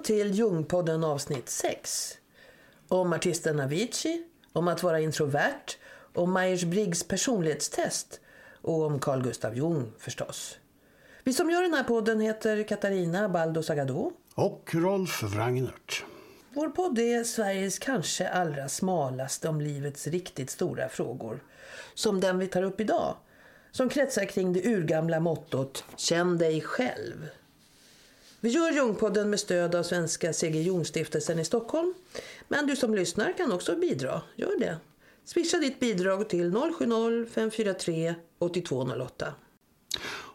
Välkommen till Jungpodden avsnitt 6. Om artisten Avicii, om att vara introvert, om Myers-Briggs personlighetstest och om Carl Gustav Jung förstås. Vi som gör den här podden heter Katarina Baldo Sagado. Och Rolf Wrangnert. Vår podd är Sveriges kanske allra smalaste om livets riktigt stora frågor. Som den vi tar upp idag. Som kretsar kring det urgamla mottot Känn dig själv. Vi gör Ljungpodden med stöd av Svenska C.G. Ljungstiftelsen i Stockholm. Men du som lyssnar kan också bidra. Gör det. Swisha ditt bidrag till 070-543 8208.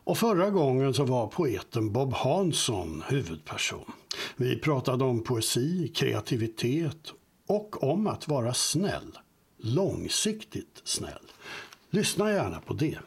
Och förra gången så var poeten Bob Hansson huvudperson. Vi pratade om poesi, kreativitet och om att vara snäll. Långsiktigt snäll. Lyssna gärna på det.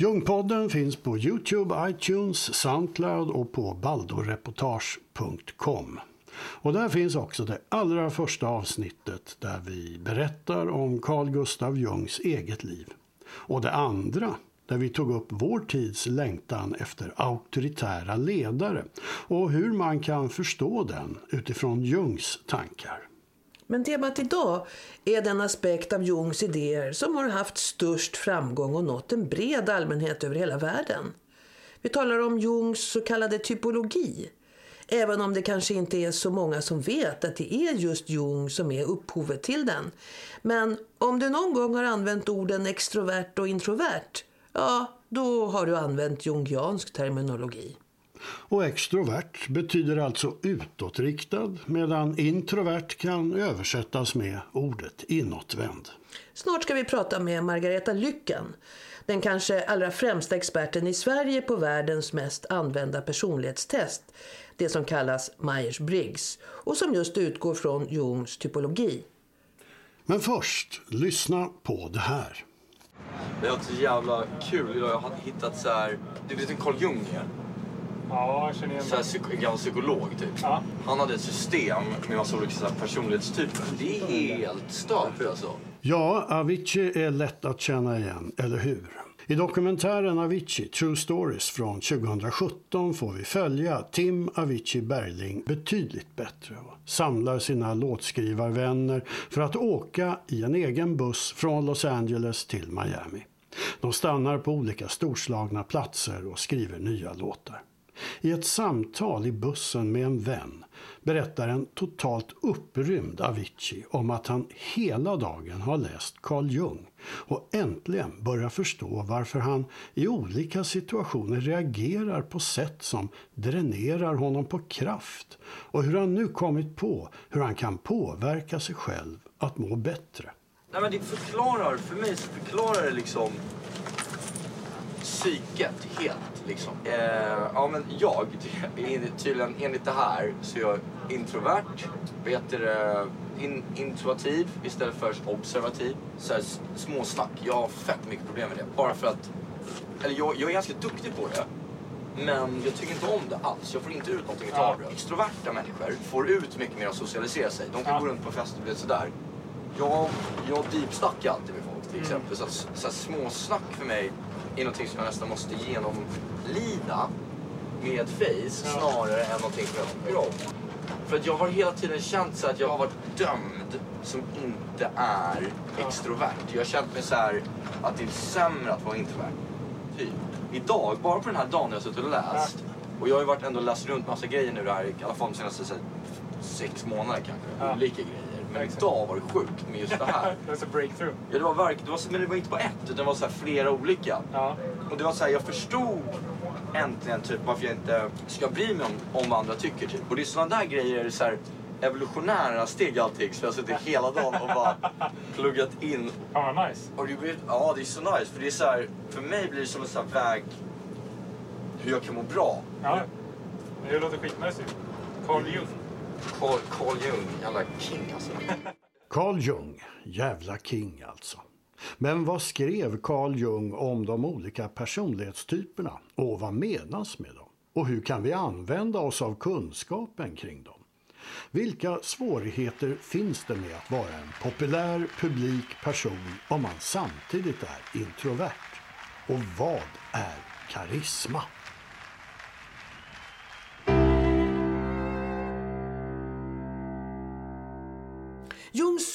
Ljungpodden finns på Youtube, iTunes, Soundcloud och på baldoreportage.com. Och där finns också det allra första avsnittet där vi berättar om Carl Gustav Jungs eget liv. Och det andra där vi tog upp vår tids längtan efter auktoritära ledare och hur man kan förstå den utifrån Jungs tankar. Men temat idag är den aspekt av Jungs idéer som har haft störst framgång och nått en bred allmänhet över hela världen. Vi talar om Jungs så kallade typologi. Även om det kanske inte är så många som vet att det är just Jung som är upphovet till den. Men om du någon gång har använt orden extrovert och introvert, ja, då har du använt jungiansk terminologi. Och extrovert betyder alltså utåtriktad medan introvert kan översättas med ordet inåtvänd. Snart ska vi prata med Margareta Lycken, den kanske allra främsta experten i Sverige på världens mest använda personlighetstest, det som kallas Myers-Briggs och som just utgår från Jungs typologi. Men först, lyssna på det här. Det har varit så jävla kul idag. Jag har hittat så här... Du vet vem Carl Jung är? Ja, jag känner igen Så här, psyk- gammal psykolog typ. Ja. Han hade ett system med massa olika så här, personlighetstyper. Det är helt stört alltså. Ja, Avicii är lätt att känna igen, eller hur? I dokumentären Avicii, True Stories från 2017 får vi följa Tim Avicii Bergling betydligt bättre och samlar sina låtskrivarvänner för att åka i en egen buss från Los Angeles till Miami. De stannar på olika storslagna platser och skriver nya låtar. I ett samtal i bussen med en vän berättar en totalt upprymd Avicii om att han hela dagen har läst Carl Jung och äntligen börjar förstå varför han i olika situationer reagerar på sätt som dränerar honom på kraft och hur han nu kommit på hur han kan påverka sig själv att må bättre. Nej men det förklarar, för mig så förklarar det liksom psyket helt liksom. Eh, ja men jag, tydligen enligt det här så är jag introvert, heter det, in, intuitiv istället för observativ. Så här, småsnack, jag har fett mycket problem med det. Bara för att, eller jag, jag är ganska duktig på det. Men jag tycker inte om det alls. Jag får inte ut någonting Ja. av det. Extroverta människor får ut mycket mer att socialisera sig. De kan Ja. gå runt på fester och bli sådär. Jag, jag deepsnackar alltid med folk Mm. till exempel. Så, att, så här, småsnack för mig är någonting som jag nästan måste genomlida med face snarare än någonting som jag tycker om. För att jag har hela tiden känt så att jag har varit dömd som inte är extrovert. Jag har känt mig så här att det är sämre att vara introvert. Typ. Idag, bara på den här dagen jag har suttit och läst. Och jag har ju varit ändå läst runt massa grejer nu där, i alla fall de senaste här, sex månader kanske. Olika grejer. Men Exakt. idag var det sjukt med just det här. That's a breakthrough. Ja, det var verkligen, det var, men det var inte bara ett, utan det var så här flera olika. Ja. Och det var så här, jag förstod äntligen typ varför jag inte ska bry mig om, om vad andra tycker typ. Och det är sådana där grejer, så här, evolutionära steg allting. Så jag har suttit hela dagen och bara pluggat in. Fan vad nice. Och det blir, ja det är så nice, för det är så här, för mig blir det som en sån väg hur jag kan må bra. Ja. Det låter skitnice ju. Carl Jung. Carl, Carl Jung, jävla king alltså. Carl Jung, jävla king alltså. Men vad skrev Carl Jung om de olika personlighetstyperna och vad menas med dem? Och hur kan vi använda oss av kunskapen kring dem? Vilka svårigheter finns det med att vara en populär publik person om man samtidigt är introvert? Och vad är karisma?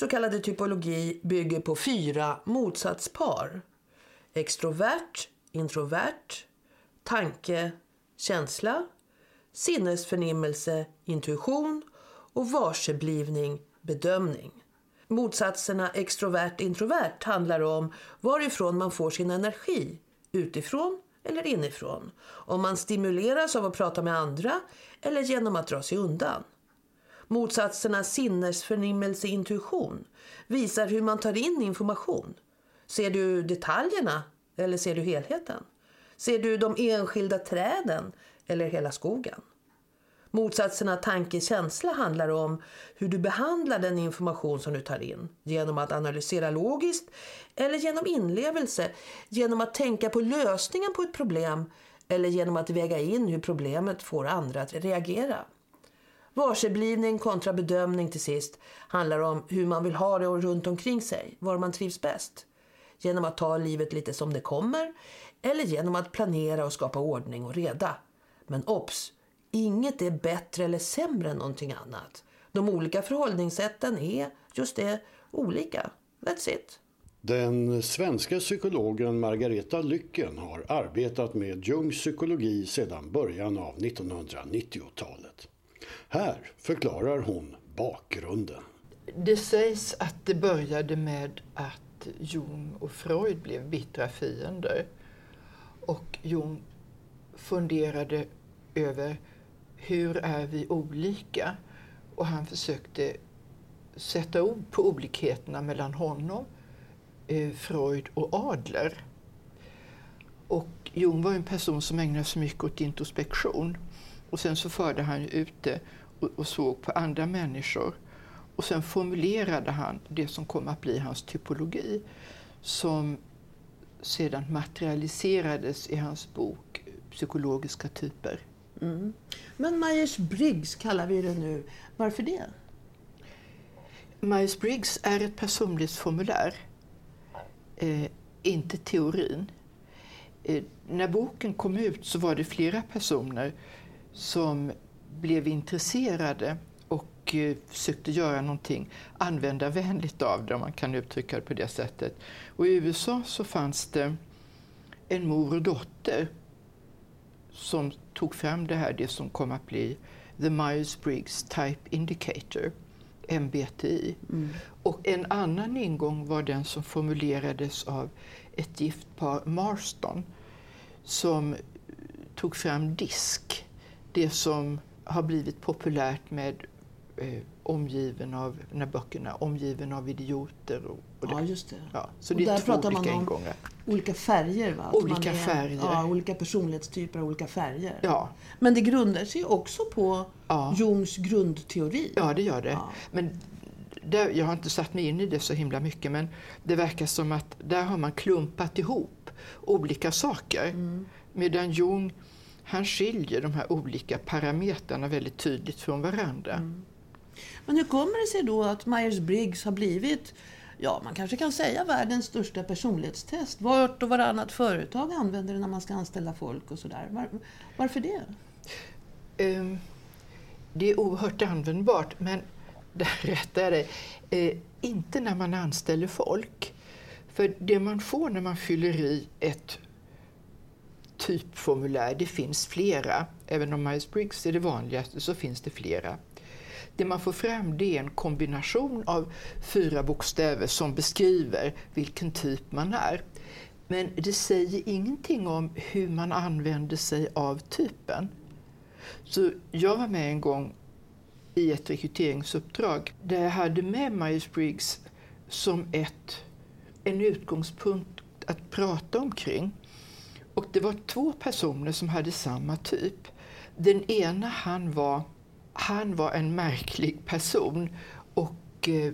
Så kallade typologi bygger på fyra motsatspar. Extrovert, introvert, tanke, känsla, sinnesförnimmelse, intuition och varseblivning, bedömning. Motsatserna extrovert-introvert handlar om varifrån man får sin energi, utifrån eller inifrån. Om man stimuleras av att prata med andra eller genom att dra sig undan. Motsatserna sinnesförnimmelse intuition visar hur man tar in information. Ser du detaljerna eller ser du helheten? Ser du de enskilda träden eller hela skogen? Motsatserna tanke-känsla handlar om hur du behandlar den information som du tar in. Genom att analysera logiskt eller genom inlevelse. Genom att tänka på lösningen på ett problem eller genom att väga in hur problemet får andra att reagera. Varseblivning kontra bedömning till sist handlar om hur man vill ha det och runt omkring sig, var man trivs bäst. Genom att ta livet lite som det kommer eller genom att planera och skapa ordning och reda. Men ops, inget är bättre eller sämre än någonting annat. De olika förhållningssätten är just det, olika. That's it. Den svenska psykologen Margareta Lycken har arbetat med Jungs psykologi sedan början av 1990-talet. Här förklarar hon bakgrunden. Det sägs att det började med att Jung och Freud blev bittra fiender. Och Jung funderade över hur är vi olika? Och han försökte sätta ord på olikheterna mellan honom, eh, Freud och Adler. Och Jung var en person som ägnade sig mycket åt introspektion. Och sen så förde han ut det och, och såg på andra människor. Och sen formulerade han det som kom att bli hans typologi som sedan materialiserades i hans bok Psykologiska typer. Mm. Men Myers-Briggs kallar vi det nu. Varför det? Myers-Briggs är ett personlighetsformulär, eh, inte teorin. Eh, när boken kom ut så var det flera personer som blev intresserade och eh, försökte göra någonting användarvänligt av det, om man kan uttrycka det på det sättet. Och I USA så fanns det en mor och dotter som tog fram det här, det som kom att bli The Myers-Briggs Type Indicator, MBTI. Mm. Och en annan ingång var den som formulerades av ett gift par, Marston, som tog fram DISK, det som har blivit populärt med eh, omgiven av, när böckerna, omgiven av idioter. Och, och ja, just det. Ja, så och det är där två pratar olika man om ingångar. olika färger. Va? Att Olika är, färger. Ja, olika personlighetstyper av olika färger. Ja. Men det grundar sig också på Ja. Jungs grundteori. Ja, det gör det. Ja. Men där, jag har inte satt mig in i det så himla mycket, men det verkar som att där har man klumpat ihop olika saker. Mm. Medan Jung, han skiljer de här olika parametrarna väldigt tydligt från varandra. Mm. Men hur kommer det sig då att Myers-Briggs har blivit, ja man kanske kan säga världens största personlighetstest? Vart och varannat företag använder det när man ska anställa folk och sådär. Var, varför det? Ehm, det är oerhört användbart, men där rättar jag dig. Eh, inte när man anställer folk. För det man får när man fyller i ett typformulär, det finns flera. Även om Myers-Briggs är det vanligaste så finns det flera. Det man får fram det är en kombination av fyra bokstäver som beskriver vilken typ man är. Men det säger ingenting om hur man använder sig av typen. Så jag var med en gång i ett rekryteringsuppdrag där jag hade med Myers-Briggs som ett, en utgångspunkt att prata omkring. Och det var två personer som hade samma typ. Den ena han var, han var en märklig person och eh,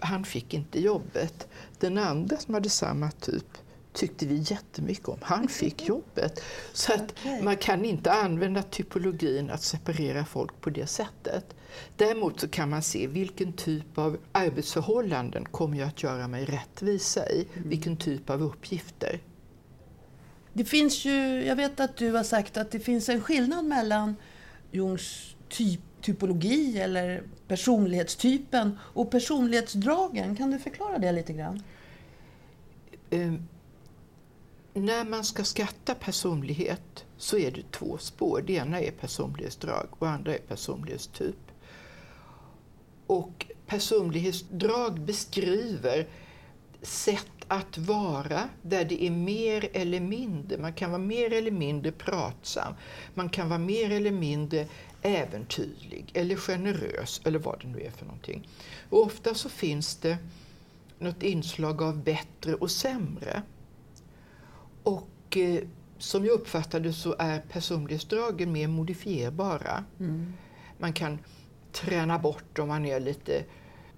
han fick inte jobbet. Den andra som hade samma typ tyckte vi jättemycket om. Han fick jobbet. Så att man kan inte använda typologin att separera folk på det sättet. Däremot så kan man se vilken typ av arbetsförhållanden kommer jag att göra mig rättvisa i. Vilken typ av uppgifter. Det finns ju, jag vet att du har sagt att det finns en skillnad mellan Jungs typ, typologi eller personlighetstypen och personlighetsdragen. Kan du förklara det lite grann? Um, när man ska skatta personlighet så är det två spår. Det ena är personlighetsdrag och det andra är personlighetstyp. Och personlighetsdrag beskriver sätt att vara där det är mer eller mindre. Man kan vara mer eller mindre pratsam. Man kan vara mer eller mindre äventyrlig eller generös eller vad det nu är för någonting. Och ofta så finns det något inslag av bättre och sämre. Och eh, som jag uppfattade så är personlighetsdragen mer modifierbara. Mm. Man kan träna bort om man är lite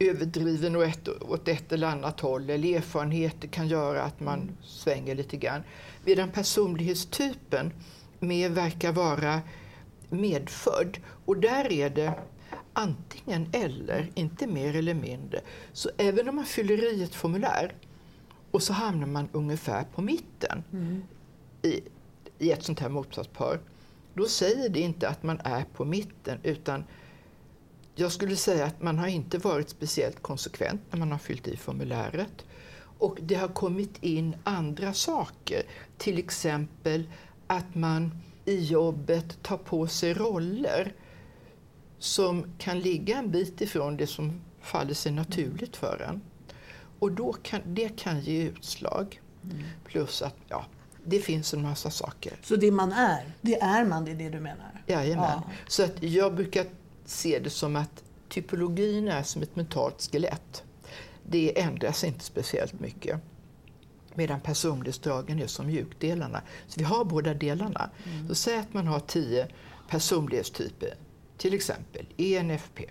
överdriven åt ett, åt ett eller annat håll eller erfarenheter kan göra att man svänger lite grann. Medan personlighetstypen mer verkar vara medfödd och där är det antingen eller, inte mer eller mindre. Så även om man fyller i ett formulär och så hamnar man ungefär på mitten mm. i, i ett sånt här motsatspar, då säger det inte att man är på mitten utan jag skulle säga att man har inte varit speciellt konsekvent när man har fyllt i formuläret. Och det har kommit in andra saker, till exempel att man i jobbet tar på sig roller som kan ligga en bit ifrån det som faller sig naturligt för en. Och då kan, det kan ge utslag. Mm. Plus att ja, det finns en massa saker. Så det man är, det är man, det är det du menar? Jajamän. Ja. Så att jag brukar se det som att typologin är som ett mentalt skelett. Det ändras inte speciellt mycket. Medan personlighetsdragen är som mjukdelarna. Så vi har båda delarna. Mm. Så säg att man har tio personlighetstyper, till exempel ENFP.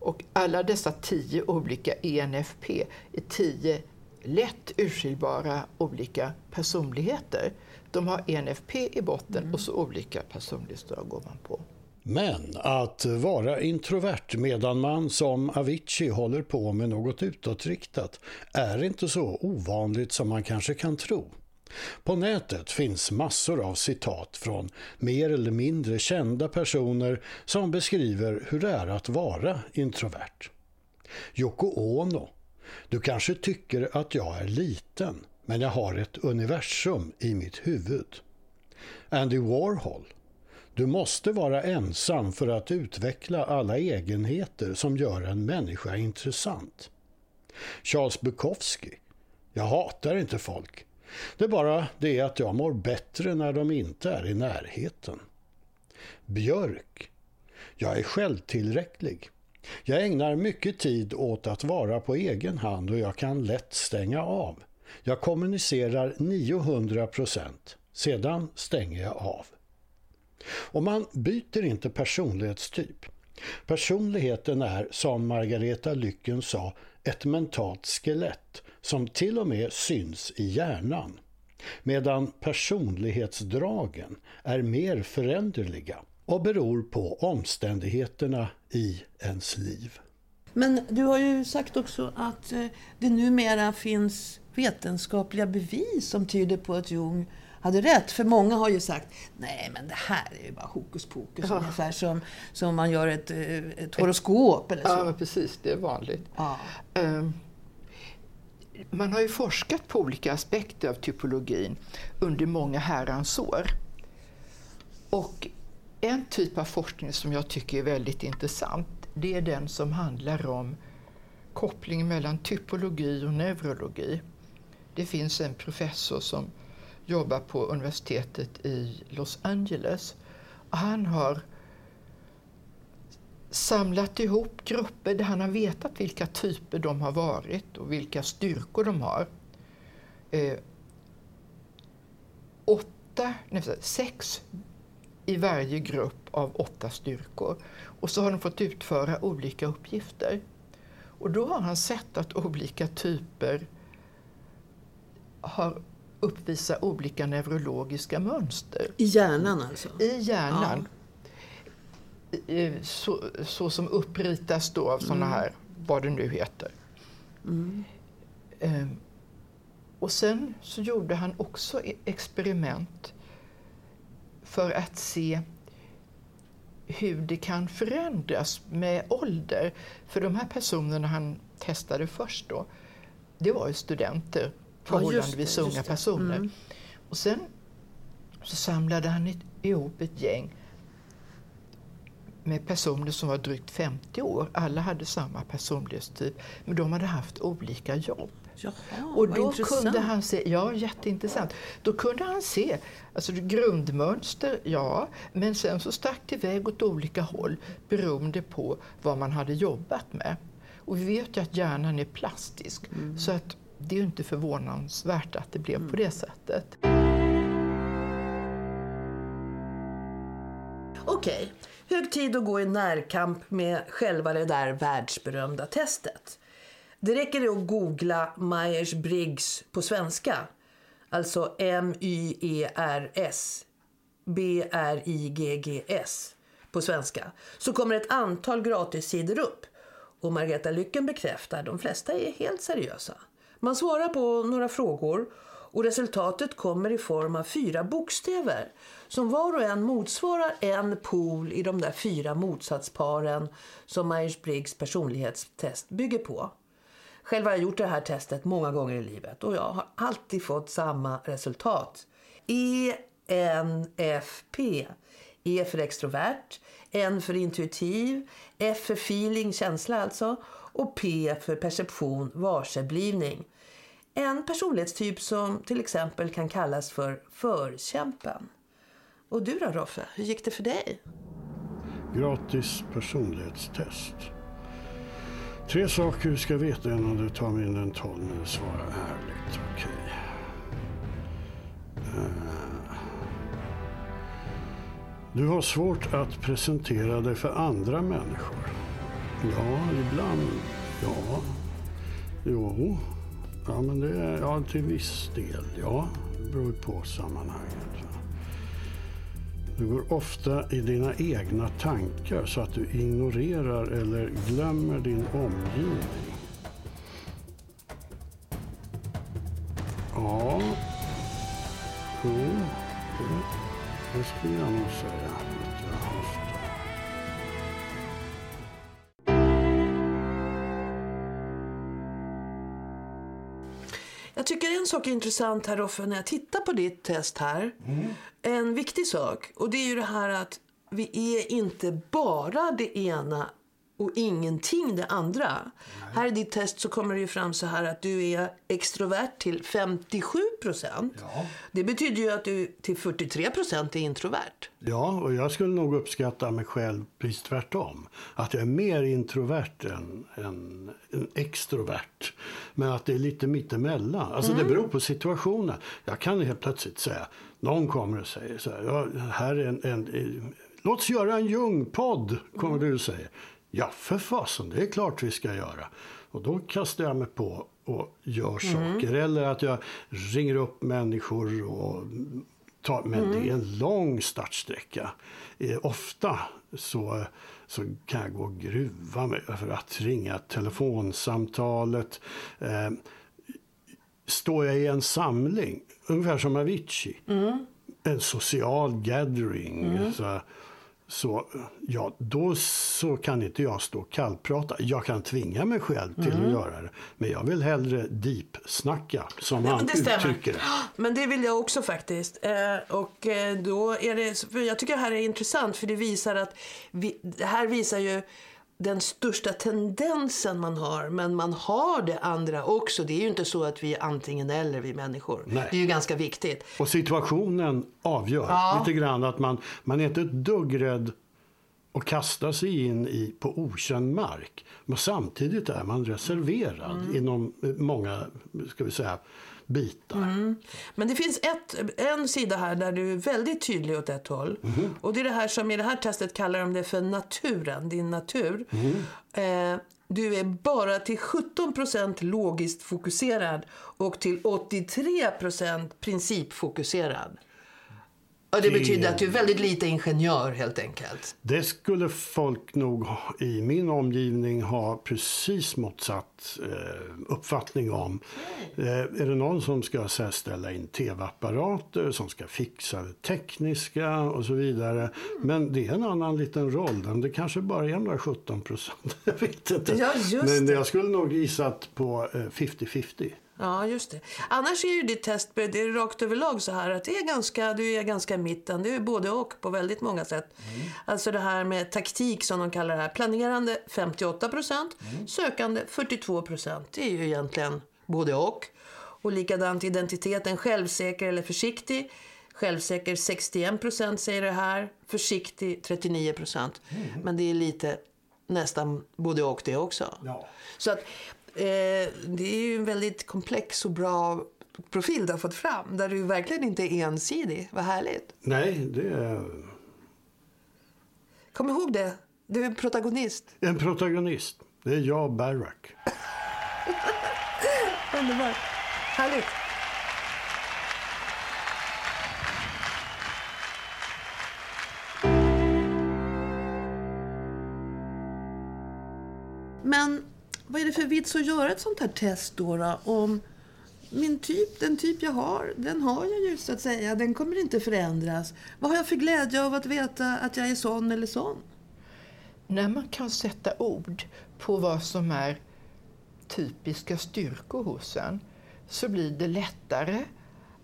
Och alla dessa tio olika ENFP är tio lätt urskiljbara olika personligheter. De har ENFP i botten mm. och så olika personlighetsdrag ovanpå. Men att vara introvert medan man som Avicii håller på med något utåtriktat är inte så ovanligt som man kanske kan tro. På nätet finns massor av citat från mer eller mindre kända personer som beskriver hur det är att vara introvert. Yoko Ono. Du kanske tycker att jag är liten, men jag har ett universum i mitt huvud. Andy Warhol. Du måste vara ensam för att utveckla alla egenheter som gör en människa intressant. Charles Bukowski. Jag hatar inte folk. Det är bara det att jag mår bättre när de inte är i närheten. Björk. Jag är självtillräcklig. Jag ägnar mycket tid åt att vara på egen hand och jag kan lätt stänga av. Jag kommunicerar 900 procent. Sedan stänger jag av. Och man byter inte personlighetstyp. Personligheten är, som Margareta Lycken sa, ett mentalt skelett som till och med syns i hjärnan. Medan personlighetsdragen är mer föränderliga och beror på omständigheterna i ens liv. Men du har ju sagt också att eh, det numera finns vetenskapliga bevis som tyder på att Jung hade rätt. För många har ju sagt, nej men det här är ju bara hokus pokus. Ja. Ungefär som, som man gör ett, eh, ett horoskop eller så. Ja, precis. Det är vanligt. Ja. Um, man har ju forskat på olika aspekter av typologin under många herrans år. Och en typ av forskning som jag tycker är väldigt intressant, det är den som handlar om kopplingen mellan typologi och neurologi. Det finns en professor som jobbar på universitetet i Los Angeles. Han har samlat ihop grupper där han har vetat vilka typer de har varit och vilka styrkor de har. Eh, åtta, nej, sex i varje grupp av åtta styrkor. Och så har de fått utföra olika uppgifter. Och då har han sett att olika typer har uppvisa olika neurologiska mönster. I hjärnan alltså? I hjärnan. Ja. Så, så, som uppritas då av sådana mm. här, vad det nu heter. Mm. Ehm, och sen så gjorde han också e- experiment för att se hur det kan förändras med ålder. För de här personerna han testade först då, det var ju studenter, förhållandevis just unga personer. Och sen så samlade han ihop ett gäng med personer som var drygt 50 år. Alla hade samma personlighetstyp, men de hade haft olika jobb. Jaha, Och då intressant. kunde han se, ja jätteintressant, då kunde han se alltså grundmönster, ja, men sen så stack det iväg åt olika håll beroende på vad man hade jobbat med. Och vi vet ju att hjärnan är plastisk, Mm. så att det är ju inte förvånansvärt att det blev på det sättet. Okej, hög tid att gå i närkamp med själva det där världsberömda testet. Det räcker att googla Myers-Briggs på svenska. Alltså M-Y-E-R-S B-R-I-G-G-S på svenska. Så kommer ett antal gratissidor upp. Och Margareta Lycken bekräftar de flesta är helt seriösa. Man svarar på några frågor och resultatet kommer i form av fyra bokstäver som var och en motsvarar en pol i de där fyra motsatsparen som Myers-Briggs personlighetstest bygger på. Själv har jag gjort det här testet många gånger i livet och jag har alltid fått samma resultat. E ENFP. E för extrovert, N för intuitiv, F för feeling, känsla alltså och P för perception, varseblivning. En personlighetstyp som till exempel kan kallas för förkämpen. Och du då Roffe, hur gick det för dig? Gratis personlighetstest. Tre saker du ska veta innan du tar mindre än 12 minuter. Svara ärligt. Okej. Eh. Du har svårt att presentera dig för andra människor. Ja, ibland. Ja. Jo. Ja, men det är ja, till viss del. Ja, det beror på sammanhanget. Du går ofta i dina egna tankar så att du ignorerar eller glömmer din omgivning. Ja, jo, det, det skulle jag nog säga sak är intressant här Roffe, när jag tittar på ditt test här. En viktig sak, och det är ju det här att vi är inte bara det ena och ingenting det andra. Här i ditt test så kommer det ju fram så här att du är extrovert till 57 procent. Det betyder ju att du till 43 procent är introvert. Ja, och jag skulle nog uppskatta mig själv precis tvärtom. Att jag är mer introvert än, än, än extrovert. Men att det är lite mittemellan. Alltså det beror på situationen. Jag kan helt plötsligt säga, någon kommer och säger så här, ja, här är en, en, låt oss göra en Jung-podd, kommer du och säger. Ja, för fasen, det är klart vi ska göra. Och då kastar jag mig på och gör saker. Eller att jag ringer upp människor och tar, men det är en lång startsträcka. Eh, ofta så, så kan jag gå och gruva mig för att ringa telefonsamtalet. Eh, står jag i en samling, ungefär som Avicii, en social gathering, så, så, ja, då så kan inte jag stå och kallprata. Jag kan tvinga mig själv till att göra det. Men jag vill hellre deep-snacka, som Ja, han det stämmer. uttrycker det. Men det vill jag också faktiskt. Eh, och eh, då är det, jag tycker det här är intressant för det visar att vi, det här visar ju den största tendensen man har. Men man har det andra också. Det är ju inte så att vi är antingen eller vi människor. Nej. Det är ju ganska viktigt. Och situationen avgör Ja. lite grann att man, man är inte ett dugg rädd att kasta sig in i på okänd mark. Men samtidigt är man reserverad Mm. inom eh, många, ska vi säga, bitar. Men det finns ett, en sida här där du är väldigt tydlig åt ett håll. Och det är det här som i det här testet kallar de det för naturen, din natur. Eh, du är bara till 17% logiskt fokuserad och till 83% principfokuserad. Ja, det betyder att du är väldigt lite ingenjör helt enkelt. Det skulle folk nog i min omgivning ha precis motsatt eh, uppfattning om. Eh, är det någon som ska så här, ställa in tv-apparater, som ska fixa det tekniska och så vidare. Men det är en annan liten roll. Den- Det kanske bara är några 17 procent. Jag vet inte. Ja, Men det. jag skulle nog gissat på eh, 50-50. Ja, just det. Annars är ju ditt test det är rakt överlag så här att det är ganska, du är ganska i mitten. Du är både och på väldigt många sätt. Alltså det här med taktik som de kallar det här. Planerande 58 procent, sökande 42 procent. Det är ju egentligen både och. Och likadant identiteten, självsäker eller försiktig. Självsäker 61 procent säger det här. Försiktig 39 procent. Men det är lite nästan både och det också. Ja. Så att eh, det är ju en väldigt komplex och bra profil du har fått fram. Där du verkligen inte är ensidig. Vad härligt. Nej, det är Kom ihåg det. Du är protagonist. en protagonist. Det är jag, Barack. Underbart. Härligt. Vad är det för vits att göra ett sånt här test då? då om min typ, den typ jag har, den har jag ju så att säga. Den kommer inte förändras. Vad har jag för glädje av att veta att jag är sån eller sån? När man kan sätta ord på vad som är typiska styrkor hos en så blir det lättare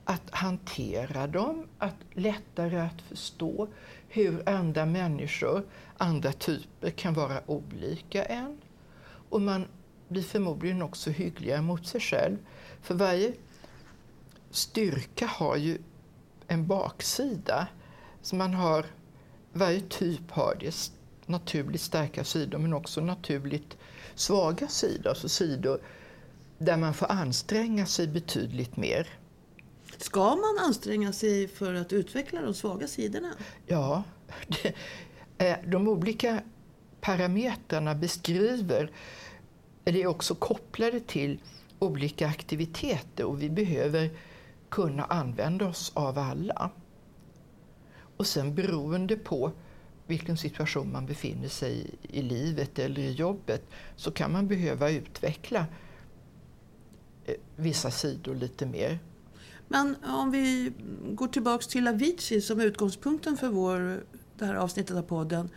att hantera dem, att lättare att förstå hur andra människor, andra typer kan vara olika en. Och man blir förmodligen också hyggligare mot sig själv. För varje styrka har ju en baksida. Så man har, varje typ har det naturligt starka sidor men också naturligt svaga sidor. Alltså sidor där man får anstränga sig betydligt mer. Ska man anstränga sig för att utveckla de svaga sidorna? Ja, det, eh, de olika parametrarna beskriver, eller är också kopplade till olika aktiviteter och vi behöver kunna använda oss av alla. Och sen beroende på vilken situation man befinner sig i, i livet eller i jobbet så kan man behöva utveckla eh, vissa sidor lite mer. Men om vi går tillbaks till Avicii som är utgångspunkten för vår, det här avsnittet av podden.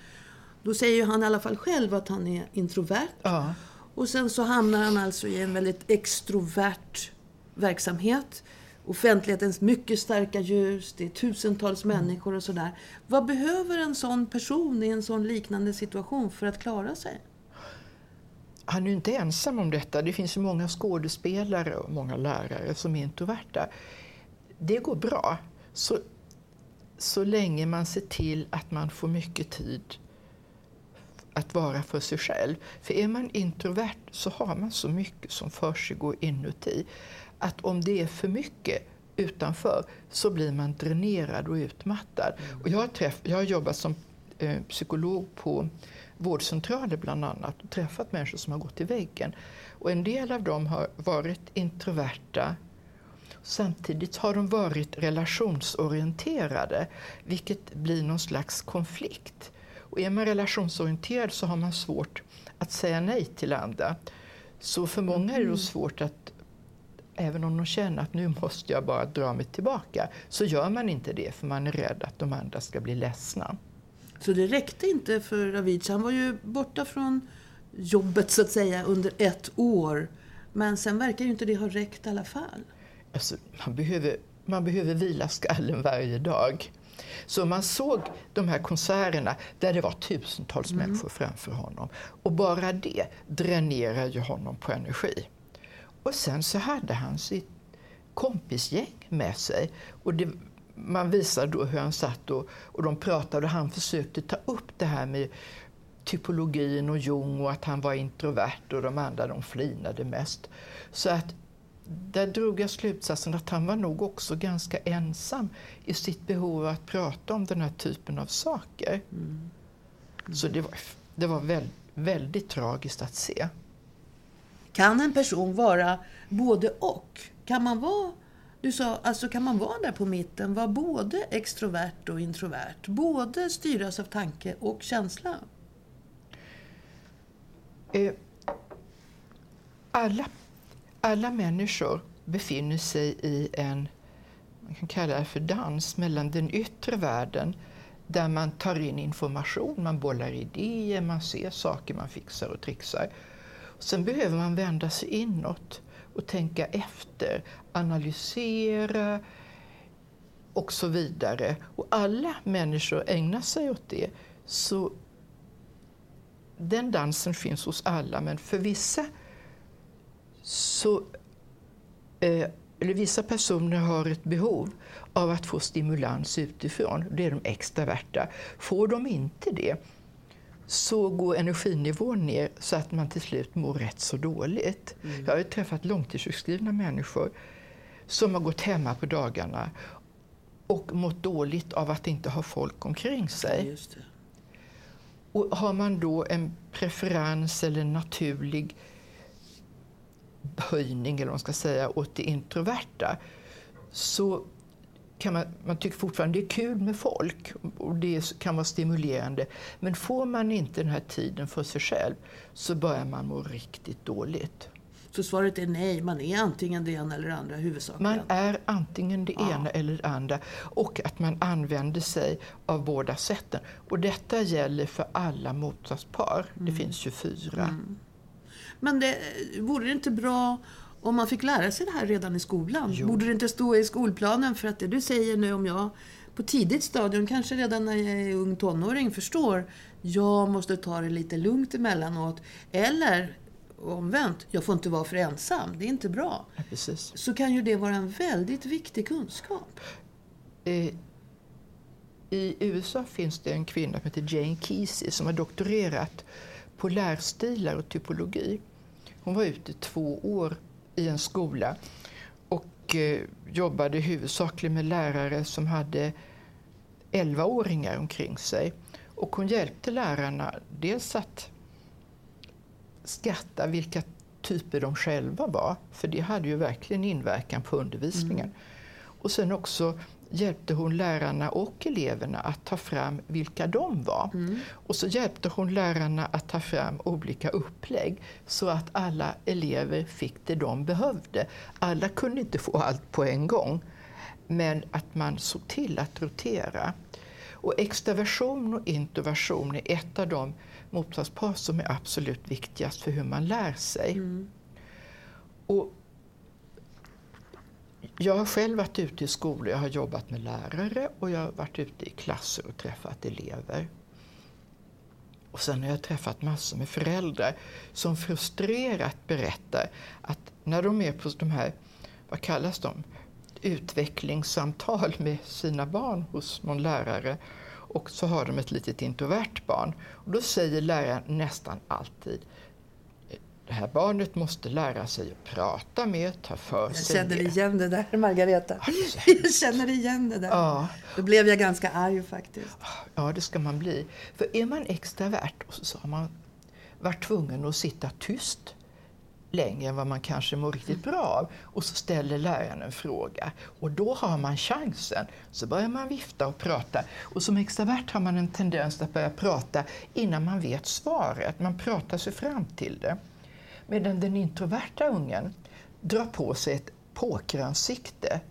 Då säger ju han i alla fall själv att han är introvert. Ja. Och sen så hamnar han alltså i en väldigt extrovert verksamhet. Offentlighetens mycket starka ljus, det är tusentals människor och sådär. Vad behöver en sån person i en sån liknande situation för att klara sig? Han är ju inte ensam om detta. Det finns ju många skådespelare och många lärare som är introverta. Det går bra så, så länge man ser till att man får mycket tid att vara för sig själv. För är man introvert så har man så mycket som försiggår inuti att om det är för mycket utanför så blir man dränerad och utmattad. Och jag, har träff, jag har jobbat som eh, psykolog på vårdcentraler bland annat och träffat människor som har gått i väggen. Och en del av dem har varit introverta. Samtidigt har de varit relationsorienterade, vilket blir någon slags konflikt. Och är man relationsorienterad så har man svårt att säga nej till andra. Så för många är det då svårt att, även om de känner att nu måste jag bara dra mig tillbaka, så gör man inte det för man är rädd att de andra ska bli ledsna. Så det räckte inte för Avicii. Han var ju borta från jobbet så att säga under ett år. Men sen verkar ju inte det ha räckt i alla fall. Alltså, man, behöver, man behöver vila skallen varje dag. Så man såg de här konserterna där det var tusentals människor framför honom. Och bara det dränerar ju honom på energi. Och sen så hade han sitt kompisgäng med sig. Och det, man visar då hur han satt och, och de pratade och han försökte ta upp det här med typologin och Jung och att han var introvert och de andra de flinade mest. Så att där drog jag slutsatsen att han var nog också ganska ensam i sitt behov av att prata om den här typen av saker. Så det var, det var väl, väldigt tragiskt att se. Kan en person vara både och? Kan man vara Du sa, alltså kan man vara där på mitten, vara både extrovert och introvert? Både styras av tanke och känsla? Eh, alla, alla människor befinner sig i en, man kan kalla det för dans, mellan den yttre världen där man tar in information, man bollar idéer, man ser saker, man fixar och trixar. Sen behöver man vända sig inåt och tänka efter, analysera och så vidare. Och alla människor ägnar sig åt det. Så den dansen finns hos alla, men för vissa så eh, eller vissa personer har ett behov av att få stimulans utifrån. Det är de extraverta. Får de inte det så går energinivån ner så att man till slut mår rätt så dåligt. Mm. Jag har träffat långtidssjukskrivna människor som har gått hemma på dagarna och mått dåligt av att inte ha folk omkring sig. Och har man då en preferens eller en naturlig höjning eller vad man ska säga, åt det introverta så kan man, man tycker fortfarande det är kul med folk och det kan vara stimulerande. Men får man inte den här tiden för sig själv så börjar man må riktigt dåligt. Så svaret är nej, man är antingen det ena eller det andra huvudsakligen? Man är antingen det ja. ena eller det andra och att man använder sig av båda sätten. Och detta gäller för alla motståndspar. Mm. Det finns 24. Mm. Men det, vore det inte bra om man fick lära sig det här redan i skolan? Jo. Borde det inte stå i skolplanen? För att det du säger nu om jag på tidigt stadium, kanske redan när jag är ung tonåring, förstår jag måste ta det lite lugnt emellanåt. Eller omvänt, jag får inte vara för ensam. Det är inte bra. Precis. Så kan ju det vara en väldigt viktig kunskap. Eh, I USA finns det en kvinna som heter Jane Kesey som har doktorerat på lärstilar och typologi. Hon var ute två år i en skola och eh, jobbade huvudsakligen med lärare som hade 11-åringar omkring sig. Och hon hjälpte lärarna dels att skatta vilka typer de själva var, för det hade ju verkligen inverkan på undervisningen. Mm. Och sen också hjälpte hon lärarna och eleverna att ta fram vilka de var. Mm. Och så hjälpte hon lärarna att ta fram olika upplägg så att alla elever fick det de behövde. Alla kunde inte få allt på en gång, men att man såg till att rotera. Och extraversion och introversion är ett av de motståndspar som är absolut viktigast för hur man lär sig. Mm. Och jag har själv varit ute i skolor, jag har jobbat med lärare och jag har varit ute i klasser och träffat elever. Och sen har jag träffat massor med föräldrar som frustrerat berättar att när de är på de här, vad kallas de, utvecklingssamtal med sina barn hos någon lärare och så har de ett litet introvert barn. Och då säger läraren nästan alltid det här barnet måste lära sig att prata med, ta för sig. Jag känner igen det där, Margareta. Jag känner igen det där. Ja. Då blev jag ganska arg faktiskt. Ja, det ska man bli. För är man extravert och så har man varit tvungen att sitta tyst längre än vad man kanske mår riktigt bra av. Och så ställer läraren en fråga. Och då har man chansen. Så börjar man vifta och prata. Och som extravert har man en tendens att börja prata innan man vet svaret. Man pratar sig fram till det. Medan den introverta ungen drar på sig ett pokeransikte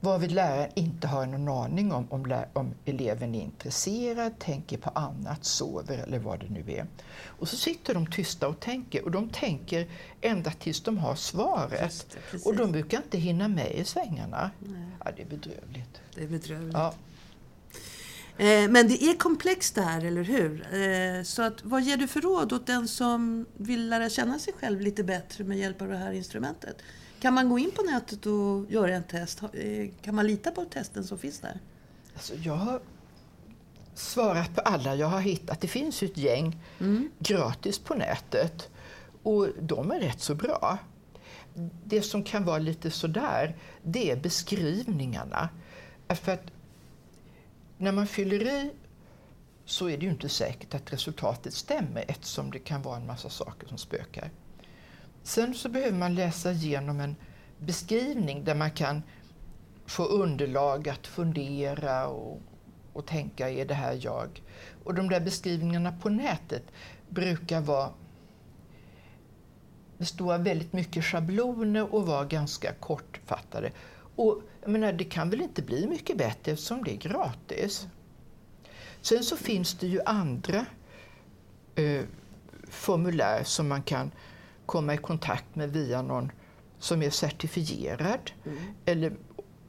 varvid läraren inte har någon aning om, om, om, eleven är intresserad, tänker på annat, sover eller vad det nu är. Och så sitter de tysta och tänker och de tänker ända tills de har svaret. Det, och de brukar inte hinna med i svängarna. Ja, det är bedrövligt. Det är bedrövligt. Ja. Eh, men det är komplext det här, eller hur? Eh, så att, vad ger du för råd åt den som vill lära känna sig själv lite bättre med hjälp av det här instrumentet? Kan man gå in på nätet och göra en test? Eh, kan man lita på testen som finns där? Alltså, jag har svarat på alla jag har hittat. Det finns ju ett gäng mm. gratis på nätet och de är rätt så bra. Det som kan vara lite sådär, det är beskrivningarna. För att när man fyller i så är det ju inte säkert att resultatet stämmer eftersom det kan vara en massa saker som spökar. Sen så behöver man läsa igenom en beskrivning där man kan få underlag att fundera och, och tänka, är det här jag? Och de där beskrivningarna på nätet brukar vara bestå av väldigt mycket schabloner och vara ganska kortfattade. Och jag menar, det kan väl inte bli mycket bättre eftersom det är gratis. Sen så finns det ju andra eh, formulär som man kan komma i kontakt med via någon som är certifierad. Mm. Eller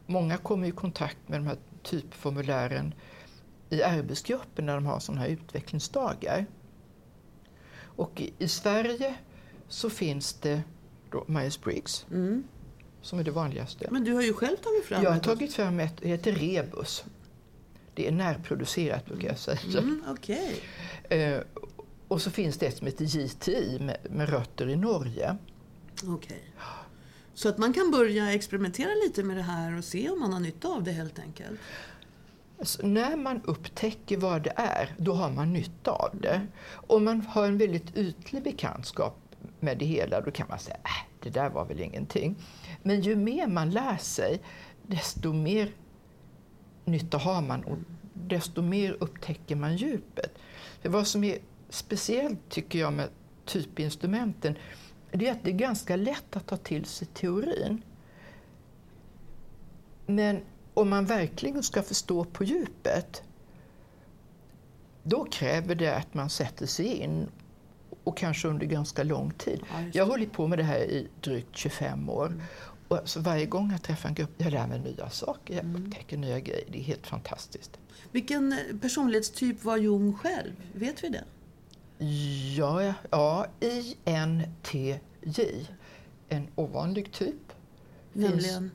många kommer i kontakt med de här typformulären i arbetsgruppen när de har sådana här utvecklingsdagar. Och i, i Sverige så finns det Myers-Briggs mm. Som är det vanligaste. Men du har ju själv tagit fram Jag har tagit fram ett, det heter Rebus. Det är närproducerat brukar jag säga. Mm, okay. Eh, och så finns det ett som heter JTI med, med rötter i Norge. Okej. Okay. Så att man kan börja experimentera lite med det här och se om man har nytta av det helt enkelt. Alltså, när man upptäcker vad det är, då har man nytta av det. Om man har en väldigt ytlig bekantskap med det hela, då kan man säga äh, det där var väl ingenting. Men ju mer man lär sig, desto mer nytta har man och desto mer upptäcker man djupet. För vad som är speciellt, tycker jag, med typinstrumenten, det är att det är ganska lätt att ta till sig teorin. Men om man verkligen ska förstå på djupet, då kräver det att man sätter sig in och kanske under ganska lång tid. Ja, jag har hållit på med det här i drygt 25 år. Mm. Och alltså varje gång jag träffar en grupp jag lär mig nya saker, jag mm. upptäcker nya grejer. Det är helt fantastiskt. Vilken personlighetstyp var Jung själv? Vet vi det? Ja, ja INTJ. En ovanlig typ. Nämligen?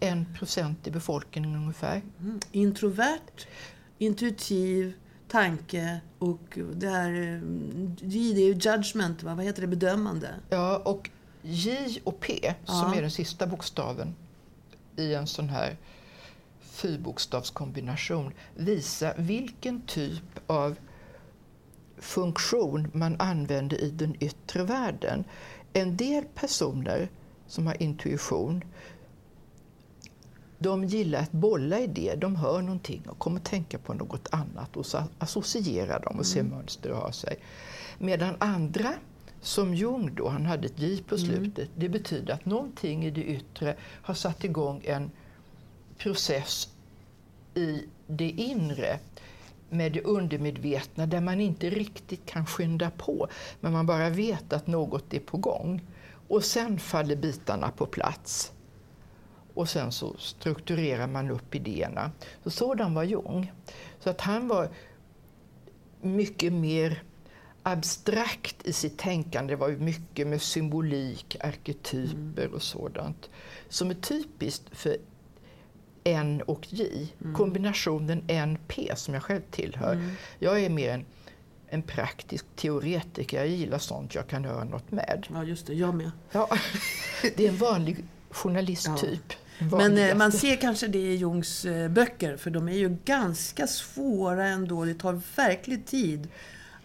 En procent i befolkningen ungefär. Mm. Introvert, intuitiv, tanke och det här J det är ju judgment, va? vad heter det, bedömande? Ja, och J och P, ja. som är den sista bokstaven i en sån här fyrbokstavskombination, visar vilken typ av funktion man använder i den yttre världen. En del personer som har intuition de gillar att bolla i det. De hör någonting och kommer tänka på något annat och så associerar de och ser mm. mönster och har sig. Medan andra, som Jung då, han hade ett J på mm. slutet, mm. det betyder att någonting i det yttre har satt igång en process i det inre med det undermedvetna där man inte riktigt kan skynda på, men man bara vet att något är på gång. Och sen faller bitarna på plats och sen så strukturerar man upp idéerna. Så sådan var Jung. Så att han var mycket mer abstrakt i sitt tänkande. Det var mycket med symbolik, arketyper och sådant som är typiskt för N och J. Mm. Kombinationen N-P som jag själv tillhör. Mm. Jag är mer en, en praktisk teoretiker. Jag gillar sånt jag kan göra något med. Ja, just det. Jag med. Ja, det är en vanlig journalisttyp. Ja. Men eh, man ser kanske det i Jungs eh, böcker, för de är ju ganska svåra ändå. Det tar verkligen tid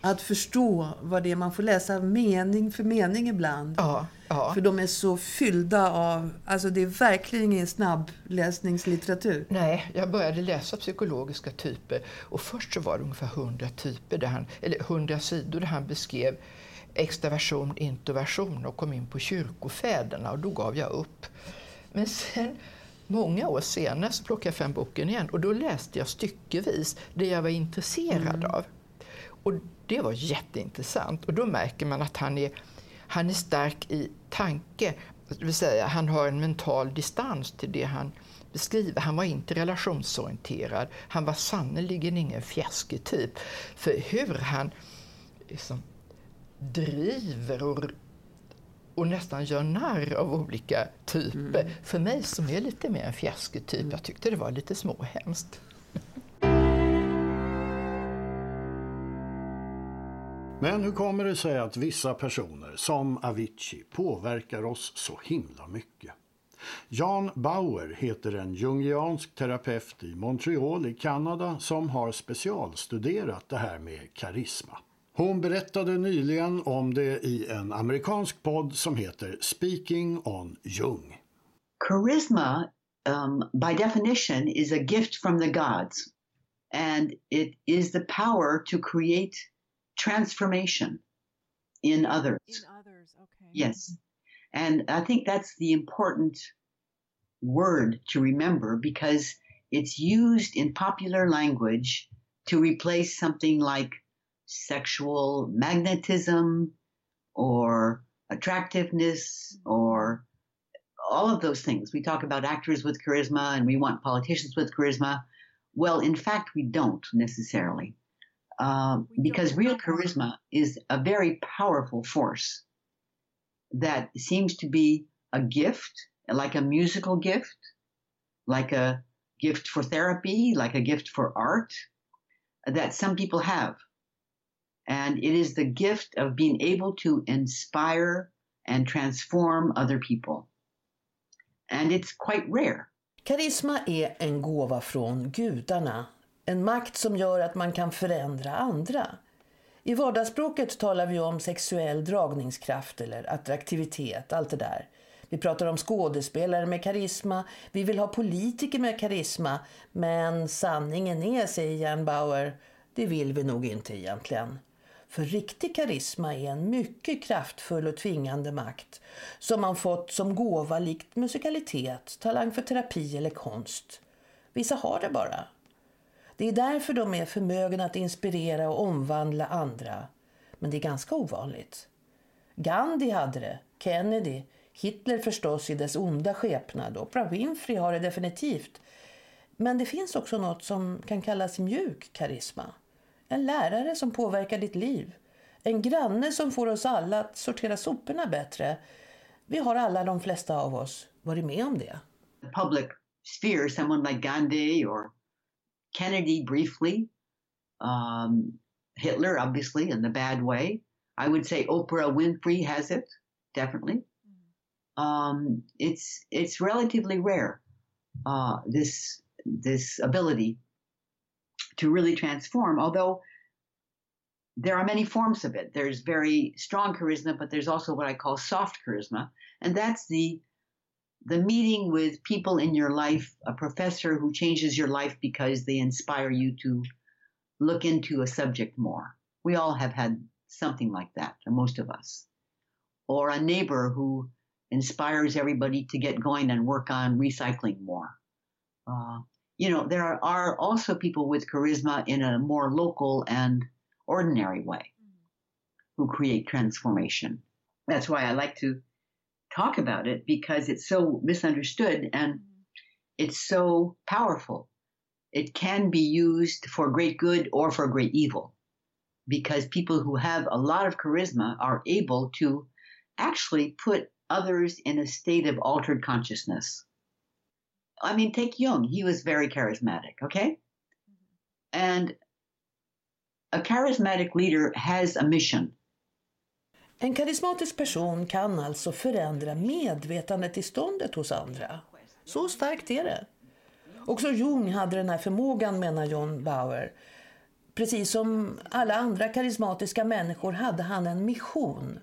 att förstå vad det är. Man får läsa mening för mening ibland. Ja, ja. För de är så fyllda av... Alltså det är verkligen ingen snabbläsningslitteratur. Nej, jag började läsa psykologiska typer och först så var det ungefär 100 typer, där han, eller 100 sidor där han beskrev extraversion, introversion och kom in på kyrkofäderna och då gav jag upp. Men sen, många år senare, så plockade jag fram boken igen och då läste jag styckevis det jag var intresserad mm. av. Och det var jätteintressant och då märker man att han är, han är stark i tanke. Det vill säga, han har en mental distans till det han beskriver. Han var inte relationsorienterad. Han var sannerligen ingen fjäskig typ. För hur han liksom driver och och nästan gör narr av olika typer. Mm. För mig som är lite mer en fjäsketyp, mm. jag tyckte det var lite småhemskt. Men hur kommer det sig att vissa personer, som Avicii, påverkar oss så himla mycket? Jan Bauer heter en jungiansk terapeut i Montreal i Kanada som har specialstuderat det här med karisma. Hon berättade nyligen om det i en amerikansk podd som heter Speaking on Jung. charisma, um, by definition, is a gift from the gods, and it is the power to create transformation in others. In others, okay. Yes. And I think that's the important word to remember because it's used in popular language to replace something like sexual magnetism or attractiveness or all of those things. We talk about actors with charisma and we want politicians with charisma. Well, in fact, we don't necessarily. Um, because real charisma is a very powerful force that seems to be a gift, like a musical gift, like a gift for therapy, like a gift for art, that some people have. And it is the gift of being able to inspire and transform other people. And it's quite rare. Karisma är en gåva från gudarna. En makt som gör att man kan förändra andra. I vardagsspråket talar vi om sexuell dragningskraft eller attraktivitet, allt det där. Vi pratar om skådespelare med karisma, vi vill ha politiker med karisma, men sanningen är, säger Jan Bauer, det vill vi nog inte egentligen. För riktig karisma är en mycket kraftfull och tvingande makt som man fått som gåva likt musikalitet, talang för terapi eller konst. Vissa har det bara. Det är därför de är förmögna att inspirera och omvandla andra. Men det är ganska ovanligt. Gandhi hade det, Kennedy, Hitler förstås i dess onda skepnad, Oprah Winfrey har det definitivt. Men det finns också något som kan kallas mjuk karisma. En lärare som påverkar ditt liv. En granne som får oss alla att sortera soporna bättre. Vi har alla, de flesta av oss, varit med om det. The public sphere, someone like Gandhi or Kennedy briefly, um, Hitler, obviously, in the bad way. I would say Oprah Winfrey has it, definitely. Um, it's it's relatively rare, uh, this this ability to really transform. Although there are many forms of it. There's very strong charisma, but there's also what I call soft charisma, and that's the the meeting with people in your life, a professor who changes your life because they inspire you to look into a subject more. We all have had something like that, or most of us. Or a neighbor who inspires everybody to get going and work on recycling more. Uh, you know, there are, also people with charisma in a more local and ordinary way who create transformation. That's why I like to talk about it because it's so misunderstood and it's so powerful. It can be used for great good or for great evil because people who have a lot of charisma are able to actually put others in a state of altered consciousness. I mean, take Jung. He was very charismatic, okay? And a charismatic leader has a mission. En karismatisk person kan alltså förändra medvetandetillståndet hos andra. Så starkt är det. Också Jung hade den här förmågan menar John Bauer. Precis som alla andra karismatiska människor hade han en mission.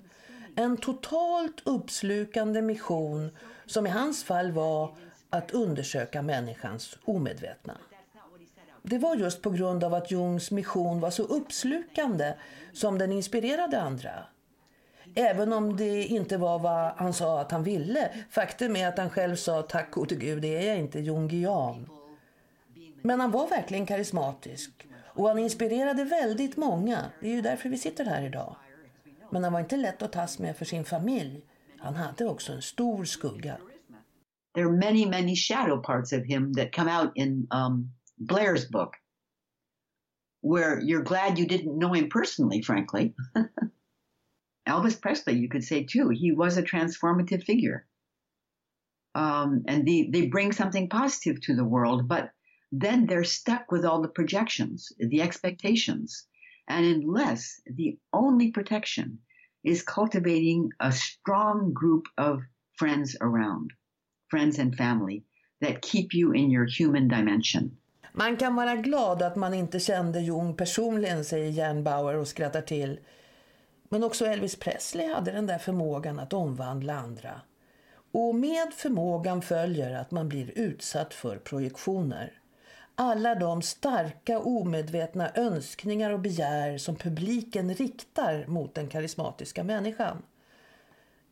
En totalt uppslukande mission som i hans fall var att undersöka människans omedvetna. Det var just på grund av att Jungs mission var så uppslukande som den inspirerade andra. Även om det inte var vad han sa att han ville. Faktum är att han själv sa tack gode gud, det är jag inte jungian. Men han var verkligen karismatisk. Och han inspirerade väldigt många. Det är ju därför vi sitter här idag. Men han var inte lätt att tas med för sin familj. Han hade också en stor skugga. There are many, many shadow parts of him that come out in um, Blair's book, where you're glad you didn't know him personally, frankly. Elvis Presley, you could say too, he was a transformative figure. Um, and they, they bring something positive to the world, but then they're stuck with all the projections, the expectations. And unless the only protection is cultivating a strong group of friends around, friends and family that keep you in your human dimension. Man kan vara glad att man inte kände Jung personligen, säger Jan Bauer och skrattar till. Men också Elvis Presley hade den där förmågan att omvandla andra. Och med förmågan följer att man blir utsatt för projektioner. Alla de starka omedvetna önskningar och begär som publiken riktar mot den karismatiska människan.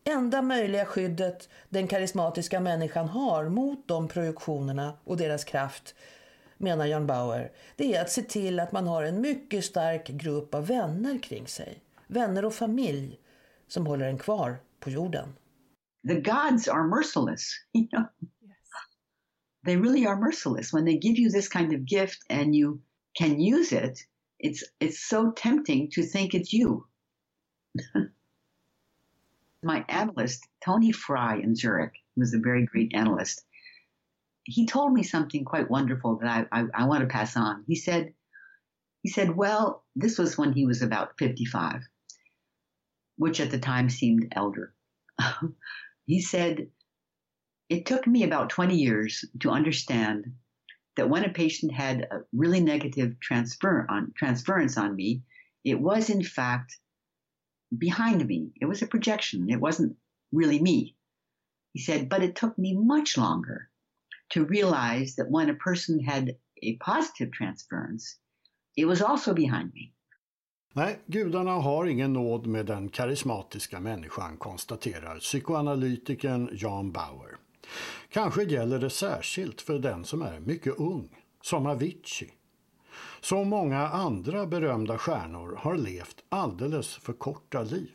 Enda möjliga skyddet den karismatiska människan har mot de projektionerna och deras kraft, menar John Bauer, det är att se till att man har en mycket stark grupp av vänner kring sig. Vänner och familj som håller en kvar på jorden. The gods are merciless, you know. They really are merciless. When they give you this kind of gift and you can use it, it's it's so tempting to think it's you. My analyst, Tony Fry in Zurich, was a very great analyst. He told me something quite wonderful that I, I, I want to pass on. He said, he said, well, this was when he was about 55, which at the time seemed elder. he said, it took me about 20 years to understand that when a patient had a really negative transfer on, transference on me, it was in fact behind me. It was a projection. It wasn't really me. He said, but it took me much longer to realize that when a person had a positive transference, it was also behind me. Nej, gudarna har ingen nåd med den karismatiska människan, konstaterar psykoanalytikern Jan Bauer. Kanske gäller det särskilt för den som är mycket ung, som Avicii. Så många andra berömda stjärnor har levt alldeles för korta liv.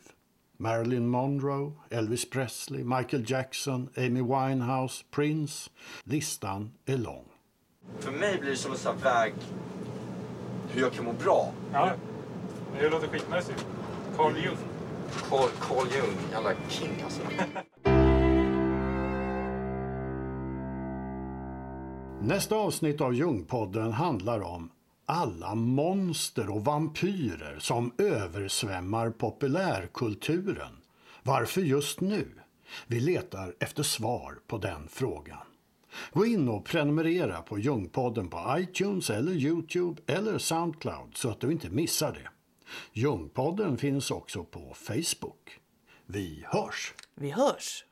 Marilyn Monroe, Elvis Presley, Michael Jackson, Amy Winehouse, Prince. Listan är lång. För mig blir det som en sån här väg hur jag kan må bra. Ja, det låter skitnice ju. Carl Jung. Carl, Carl Jung, jävla king alltså. Nästa avsnitt av Jungpodden handlar om alla monster och vampyrer som översvämmar populärkulturen. Varför just nu? Vi letar efter svar på den frågan. Gå in och prenumerera på Ljungpodden på iTunes eller Youtube eller Soundcloud så att du inte missar det. Ljungpodden finns också på Facebook. Vi hörs! Vi hörs!